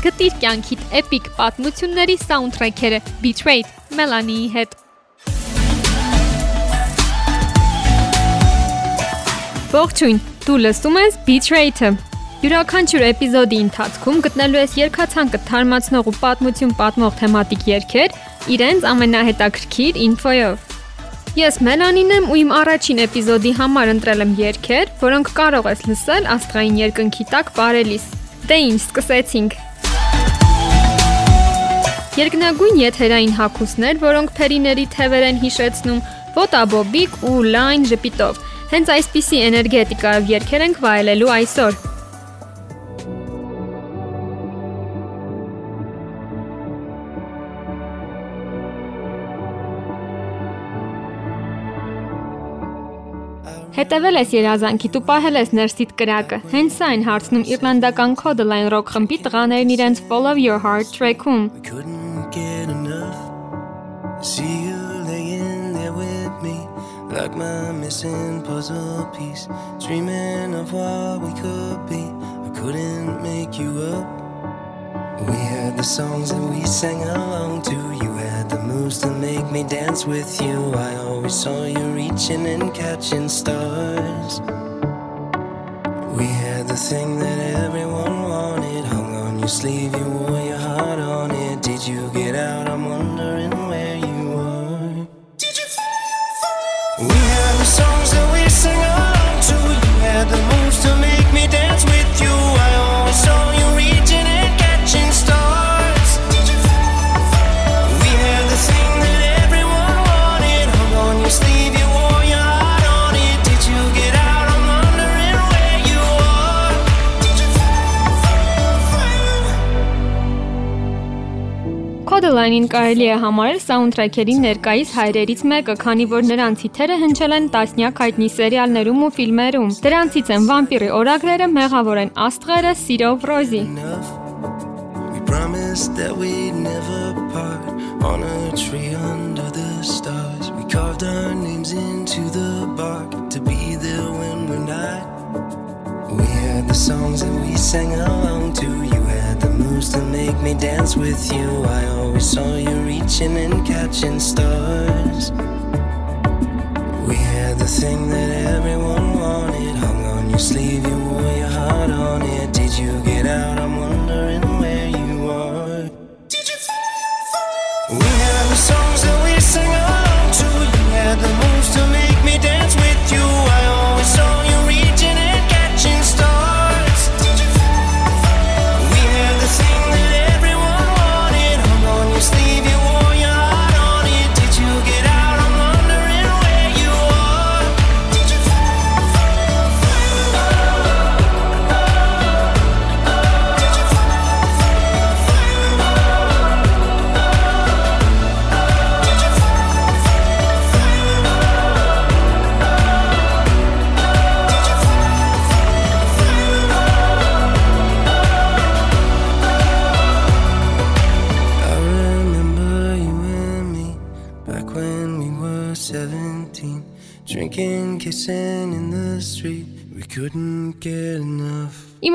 Գտիր կյանքիդ էպիկ պատմությունների սաունդթրեքերը. Betrayed Melanie-ի հետ։ Ողջույն, դու լսում ես Betrayed-ը։ Յուրաքանչյուր էպիզոդի ընթացքում գտնելու ես երկացանկը թարմացնող ու պատմություն պատմող թեմատիկ երգեր իրենց ամենահետաքրքիր ինֆոյով։ Ես Մելանին եմ ու իմ առաջին էպիզոդի համար ընտրել եմ երգեր, որոնք կարող ես լսել աստղային երկնքի տակ վարելիս։ Դե ինչ, սկսեցինք։ Երկնագույն եթերային հագուստներ, որոնք փերիների թևեր են հիշեցնում, ոտաբոբիկ ու լայն ժպիտով։ Հենց այսպիսի էներգետիկայով երգեր ենք վայելելու այսօր։ Հետևել ես երազանքիդ ու պահել ես ներսիդ կրակը։ Հենց սա են հարցնում իռլանդական Codeline Rock խմբի տղաներն իրենց Follow Your Heart track-ում։ See you laying there with me like my missing puzzle piece dreaming of what we could be I couldn't make you up We had the songs that we sang along to. You had the moves to make me dance with you. I always saw you reaching and catching stars. We had the thing that everyone wanted. Hung on your sleeve, you wore Codeline-ին կարելի է համարել սաունդթրեքերի ներկայիս հայրերից մեկը, քանի որ նրանց հիթերը հնչել են տասնյակ հայտնի սերիալներում ու ֆիլմերում։ Դրանցից են Վամպիրի օրագրերը, Մեղավոր են աստղերը, Սիրով Ռոզի։ promised that we'd never part on a tree under the stars. We carved our names into the bark to be there when we're not. We had the songs that we sang along to. You had to make me dance with you. I always saw you reaching and catching stars. We had the thing that everyone wanted. Hung on your sleeve, you wore your heart on it. Did you get out? I'm wondering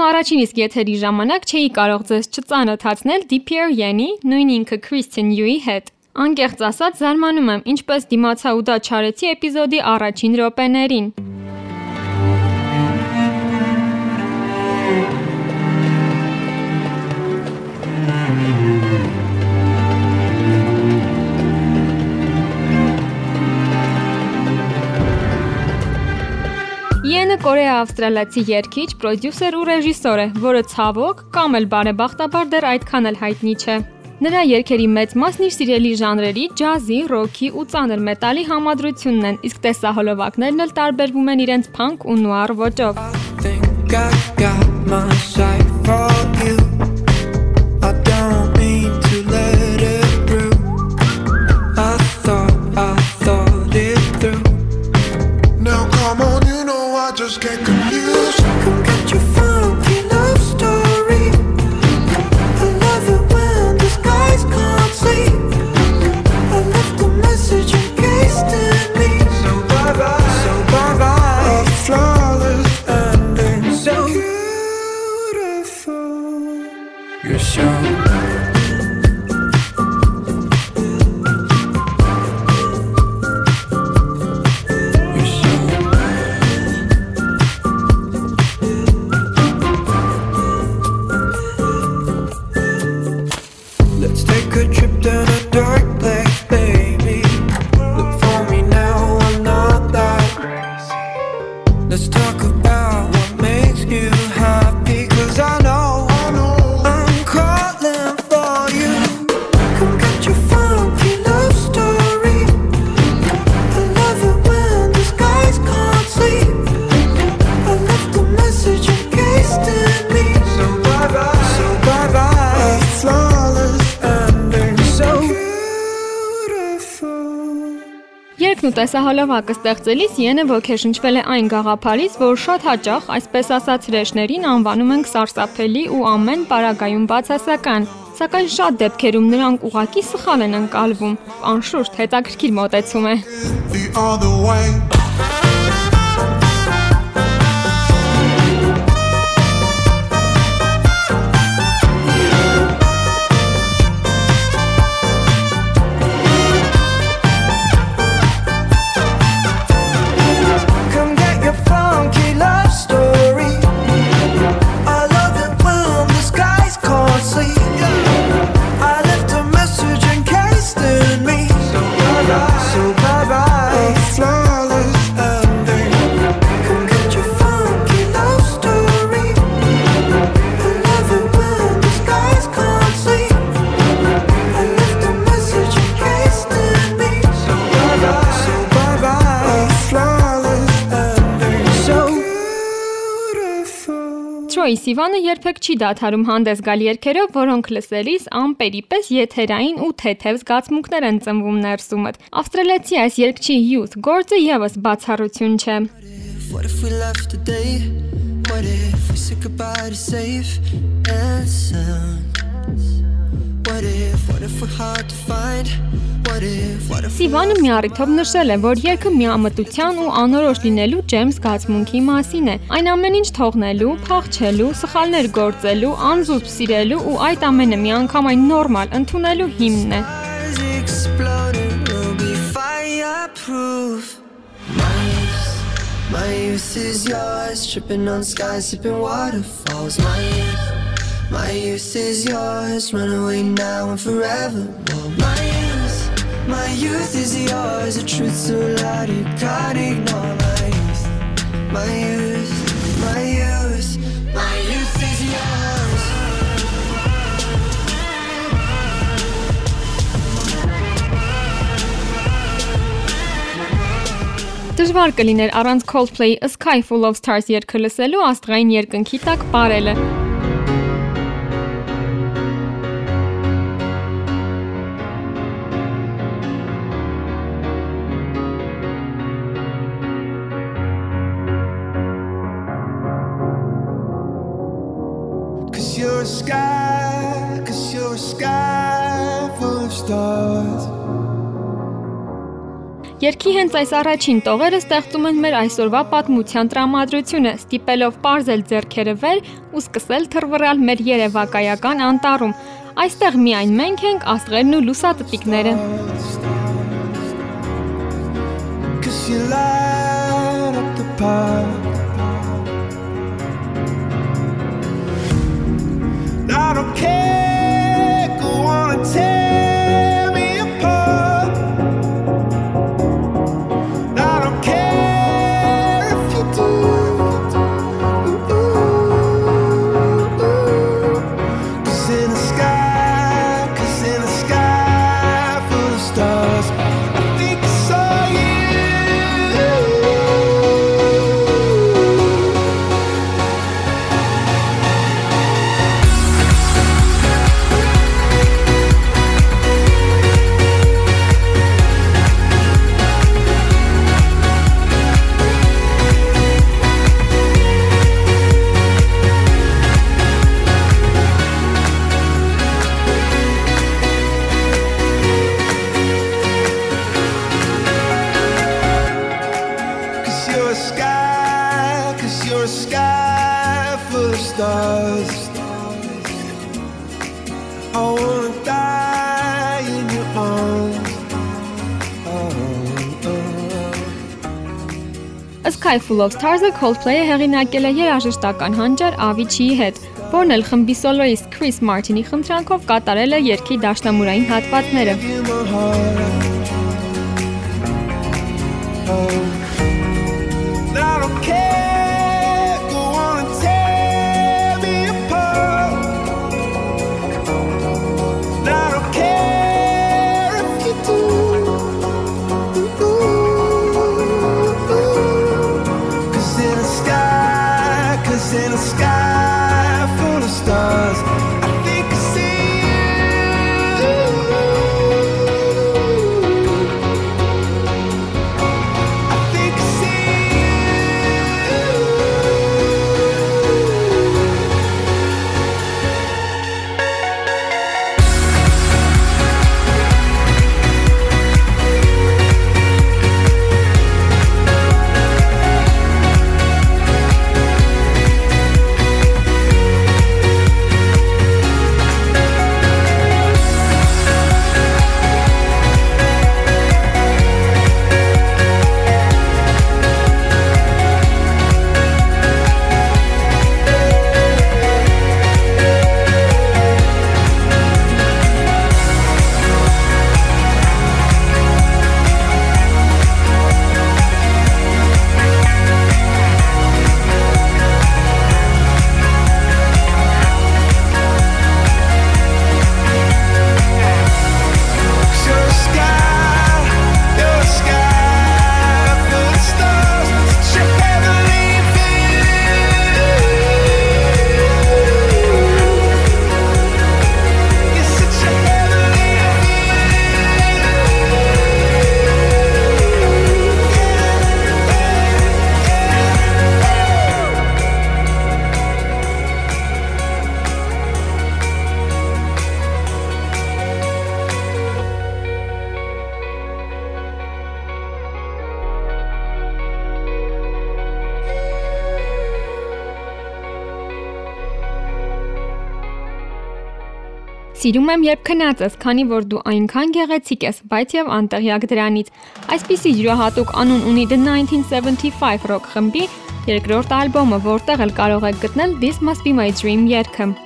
առաջին իսկ եթերի ժամանակ չէի կարող ձեզ չծանոթացնել DPR Յենի, նույն ինքը Christian Yu-ի հետ։ Անկեղծ ասած զարմանում եմ, ինչպես դիմացա ու դա չարեցի էպիզոդի առաջին րոպեներին։ Յենը կորեա-ավստրալիացի երգիչ, պրոդյուսեր ու ռեժիսոր է, որը ցավոք կամ էլ բարեբախտաբար դեռ այդքան էլ հայտնի չէ։ Նրա երգերի մեծ մասն իր սիրելի ժանրերի՝ ջազի, ռոքի ու ծանր մետալի համադրությունն են, իսկ տեսահոլովակներն էլ տարբերվում են իրենց փանկ ու նուար ոճով։ you. can get you through. Տեսահոլովակը ստեղծելիս Յենը ոգեշնչվել է այն գաղափարից, որ շատ հաճախ, այսպես ասած, հրեշներին անվանում ենք սարսափելի ու ամեն պարագայում բացասական։ Սակայն շատ դեպքերում նրանք ուղակի սխալ են ընկալվում։ Անշուշտ հետաքրքիր մոտեցում է։ Թրոյի Սիվանը երբեք չի դադարում հանդես գալ երգերով, որոնք լսելիս ամպերի պես եթերային ու թեթև զգացմունքներ են ծնվում ներսումդ։ Ավստրալիացի այս երգչի Youth գործը եւս բացառություն չէ։ What if we left today? What if we said goodbye to safe and sound? What if, what if we're hard to find? Սիվանը մի առիթով նշել է, որ երգը միամտության ու անորոշ լինելու ջեմ զգացմունքի մասին է։ Այն ամեն ինչ թողնելու, փախչելու, սխալներ գործելու, անզուսպ սիրելու ու այդ ամենը միանգամայն նորմալ ընդունելու հիմնն է։. My youth, my is yours, tripping on skies, sipping waterfalls. My youth, my youth is yours, run away now and forever. My youth, my youth is yours, a truth so loud you can't ignore. My youth, my youth, my youth, my youth is yours. Դժվար կլիներ առանց Coldplay A Sky Full of Stars երգը լսելու աստղային երկնքի տակ ապարելը։ Երկի հենց այս առաջին տողերը ստեղծում են մեր այսօրվա պատմության տրամադրությունը, ստիպելով parzել ձեռքերը վեր ու սկսել թռվռալ մեր երևակայական անտառում։ Այստեղ միայն մենք ենք աստղերն ու լուսատտիկները։ Cause you light up the park. I don't care, go on and tear Sky Full of Stars-ը Coldplay-ը hեղինակել է երաժշտական հանճար Avicii-ի հետ, որն էլ խմբի սոլոիստ Chris Martin-ի խնդրանքով կատարել է երգի դաշնամուրային հատվածները։ I don't care. Սիրում եմ, երբ քնած ես, քանի որ դու այնքան գեղեցիկ ես, բայց եւ անտեղյակ դրանից։ Այսպիսի յուրահատուկ անուն ունի The 1975 rock խմբի երկրորդ ալբոմը, որտեղ էլ կարող եք գտնել This Must Be My Dream երգը։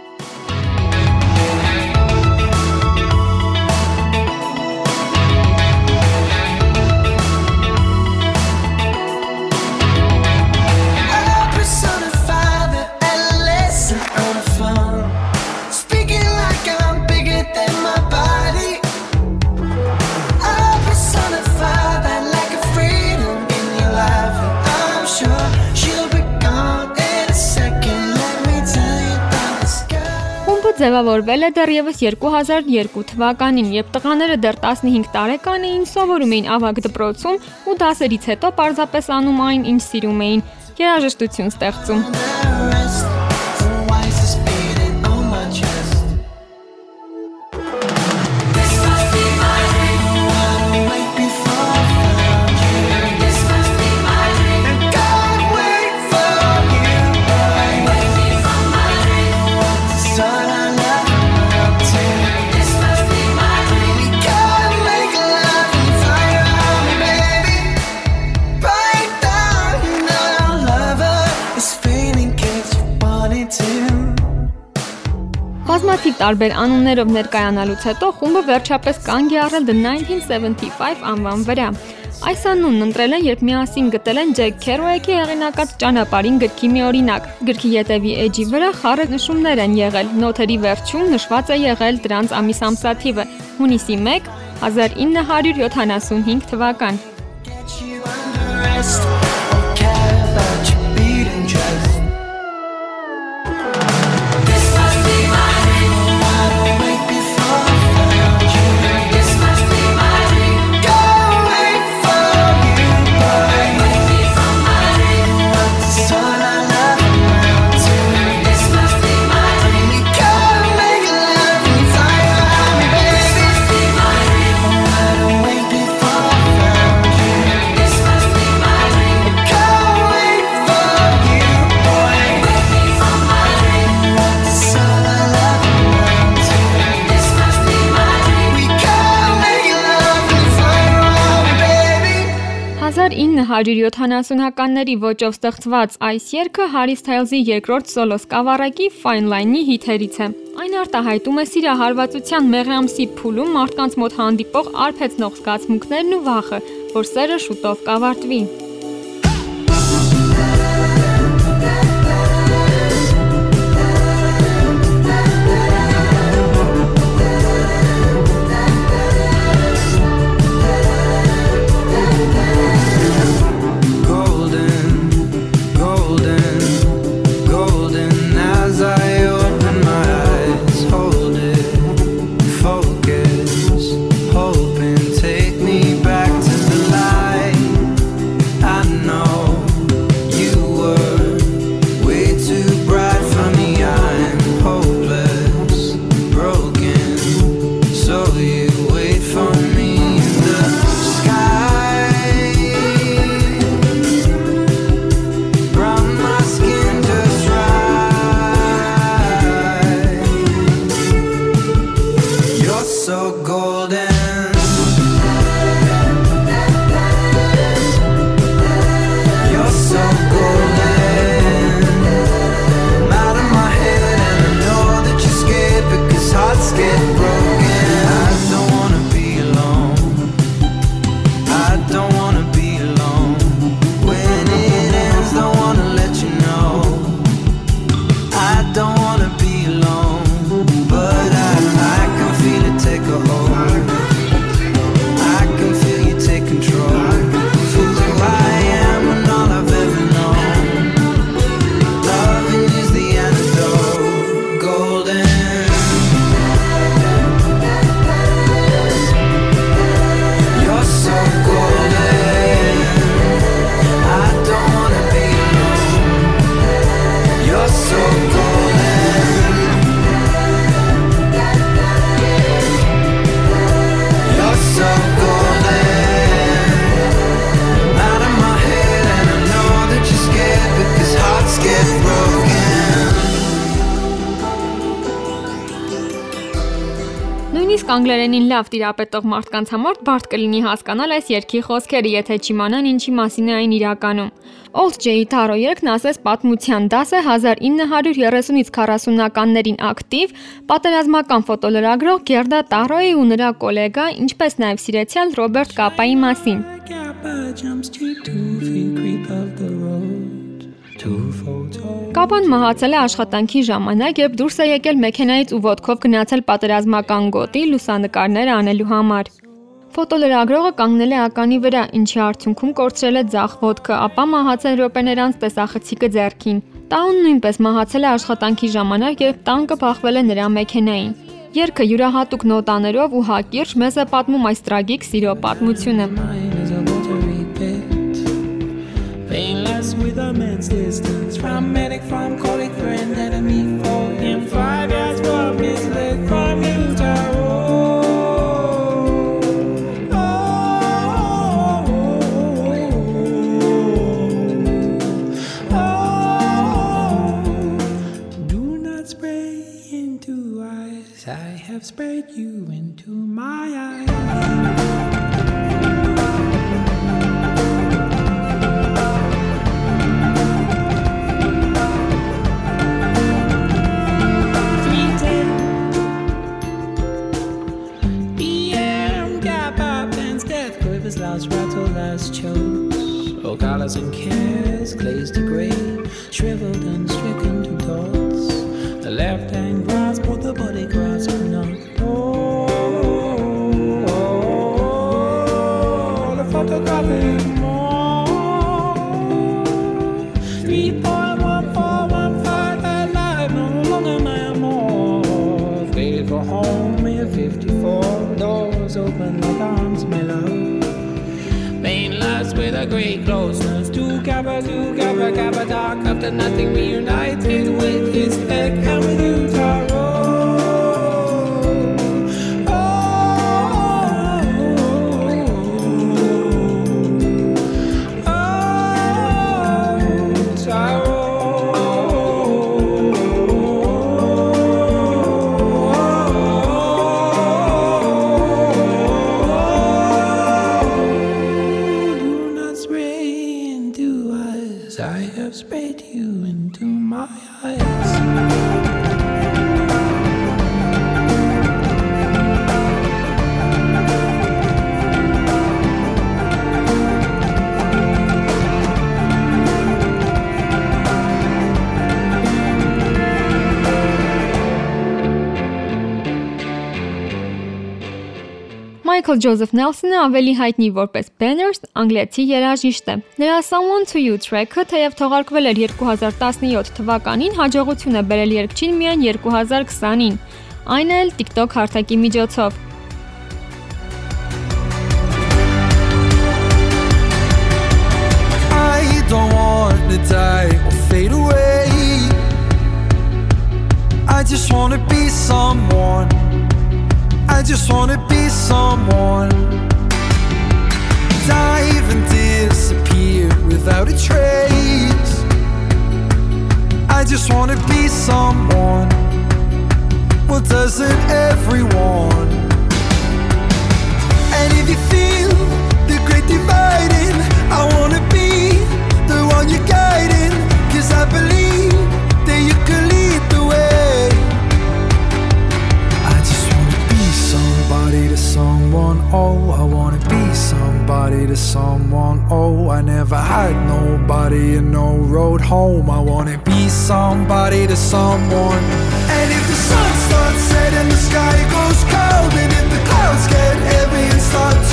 ձևավորվել է դեռևս 2002 թվականին, երբ տղաները դեռ 15 տարեկան էին, սովորում էին ավագ դպրոցում ու դասերից հետո պարզապես անում այն, ինչ սիրում էին՝ երաժշտություն ստեղծում։ տարբեր անուններով ներկայանալուց հետո խումբը վերջապես կանգ է առել The 1975 անվան վրա։ Այս անունն ընտրել են, երբ միասին գտել են Ջեք Քերոեքի հեղինակած ճանապարհին գրքի մի օրինակ։ Գրքի ետևի էջի վրա խառը նշումներ են եղել։ Նոթերի վերջում նշված է եղել դրանց ամիս ամսաթիվը՝ հունիսի 1 1975 թվական։ 1970-ականների ոճով ստեղծված այս երգը Հարի Սթայլզի երկրորդ սոլո սկավառակի Fine Line-ի հիթերից է։ Այն արտահայտում է սիրահարվածության մեղրամսի փուլում մարդկանց մոտ հանդիպող արբեցնող զգացմունքներն ու վախը, որ սերը շուտով կավարտվի։ Նույնիսկ անգլերենին լավ տիրապետող մարդկանց համար բարդ կլինի հասկանալ այս երգի խոսքերը, եթե չիմանան ինչի մասին է այն իրականում։ Old J-ի Taro երգն ասես պատմության դաս է 1930-ից 40-ականներին ակտիվ պատերազմական ֆոտոլրագրող Գերդա Տարոյի ու նրա գոլեգա, ինչպես նաև սիրեցյալ Ռոբերտ Կապայի մասին։ Kappa jumps to two feet creep up the road. Կապան մահացել է աշխատանքի ժամանակ, երբ դուրս է եկել մեքենայից ու ոտքով գնացել պատերազմական գոտի լուսանկարներ անելու համար։ Ֆոտոլրագրողը կանգնել է ականի վրա, ինչի արդյունքում կորցրել է ձախ ոտքը, ապա մահացել րոպեներ անց տեսախցիկը ձեռքին։ Տաուն նույնպես մահացել է աշխատանքի ժամանակ, երբ տանկը փախվել է նրա մեքենային։ Երգը յուրահատուկ նոտաներով ու հակիրճ մեզ է պատմում այս տրագիկ սիրո պատմությունը։ Is a with immense distance. From medic, from colleague, friend, enemy, foe. In five years from his leg, from Utah. Oh. Do not spray into eyes. I have sprayed you into my eyes. thousand cares, glazed to gray, shriveled and the great closeness to Kappa, to Kappa, Kappa, dark. After nothing reunited with his egg and with Utah. Մայքլ Ջոզեֆ Նելսոնը ավելի հայտնի որպես Banners անգլիացի երաժիշտ է։ Նրա Someone to You track-ը թեև թողարկվել էր 2017 թվականին, հաջողություն է բերել երգչին միայն 2020-ին, այն էլ TikTok հարթակի միջոցով։ I don't want to die or fade away. I just want to be someone. I just want to be someone. Dive and disappear without a trace. I just want to be someone. Well, doesn't everyone? And if you feel the great dividing, I wanna be the one you're guiding. Cause I believe that you can lead someone. Oh, I wanna be somebody to someone. Oh, I never had nobody and no road home. I wanna be somebody to someone. And if the sun starts setting, the sky goes cold, and if the clouds get heavy and start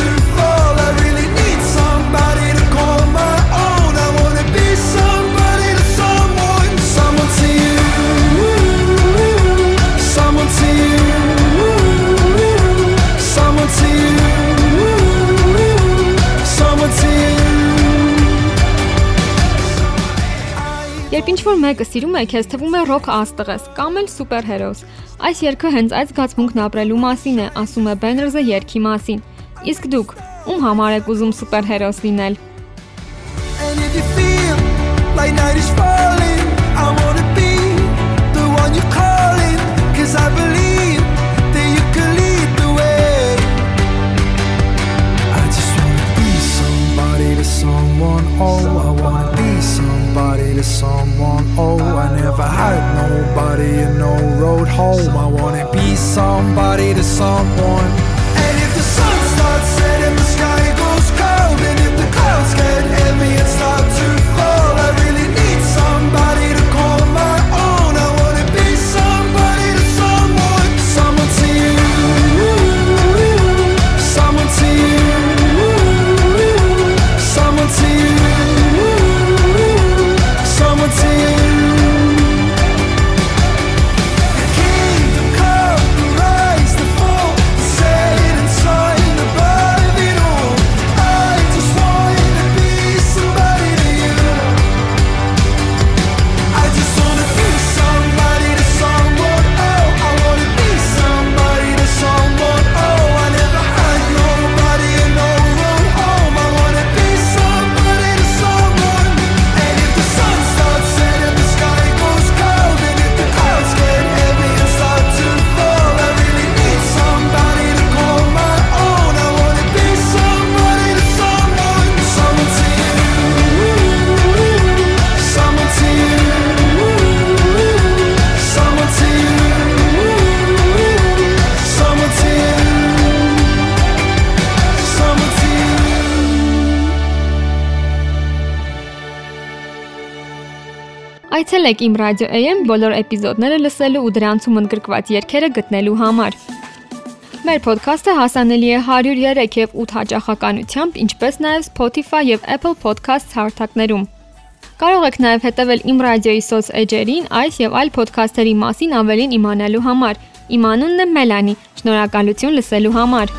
մեկը սիրում է, քեզ թվում է ռոք աստղես կամ էլ սուպերհերոս։ Այս երգը հենց այդ զգացմունքն ապրելու մասին է, ասում է Banners-ը երգի մասին։ Իսկ դուք ում համար եք ուզում սուպերհերոս լինել։ And if you feel like night is falling, I wanna someone. Oh, I wanna be somebody to someone. Oh, I never had nobody and no road home. I wanna be somebody to someone. Այցելեք իմ ռադիո AM բոլոր էպիզոդները լսելու ու դրանցում ընդգրկված երգերը գտնելու համար։ Մեր ոդքասթը հասանելի է 103 եւ 8 հաճախականությամբ, ինչպես նաեւ Spotify եւ Apple Podcasts հարթակներում։ Կարող եք նաև հետևել իմ ռադիոյի սոցէջերին այս եւ այլ ոդքասթերի մասին ավելին իմանալու համար։ Իմ անունն է Մելանի։ Շնորհակալություն լսելու համար։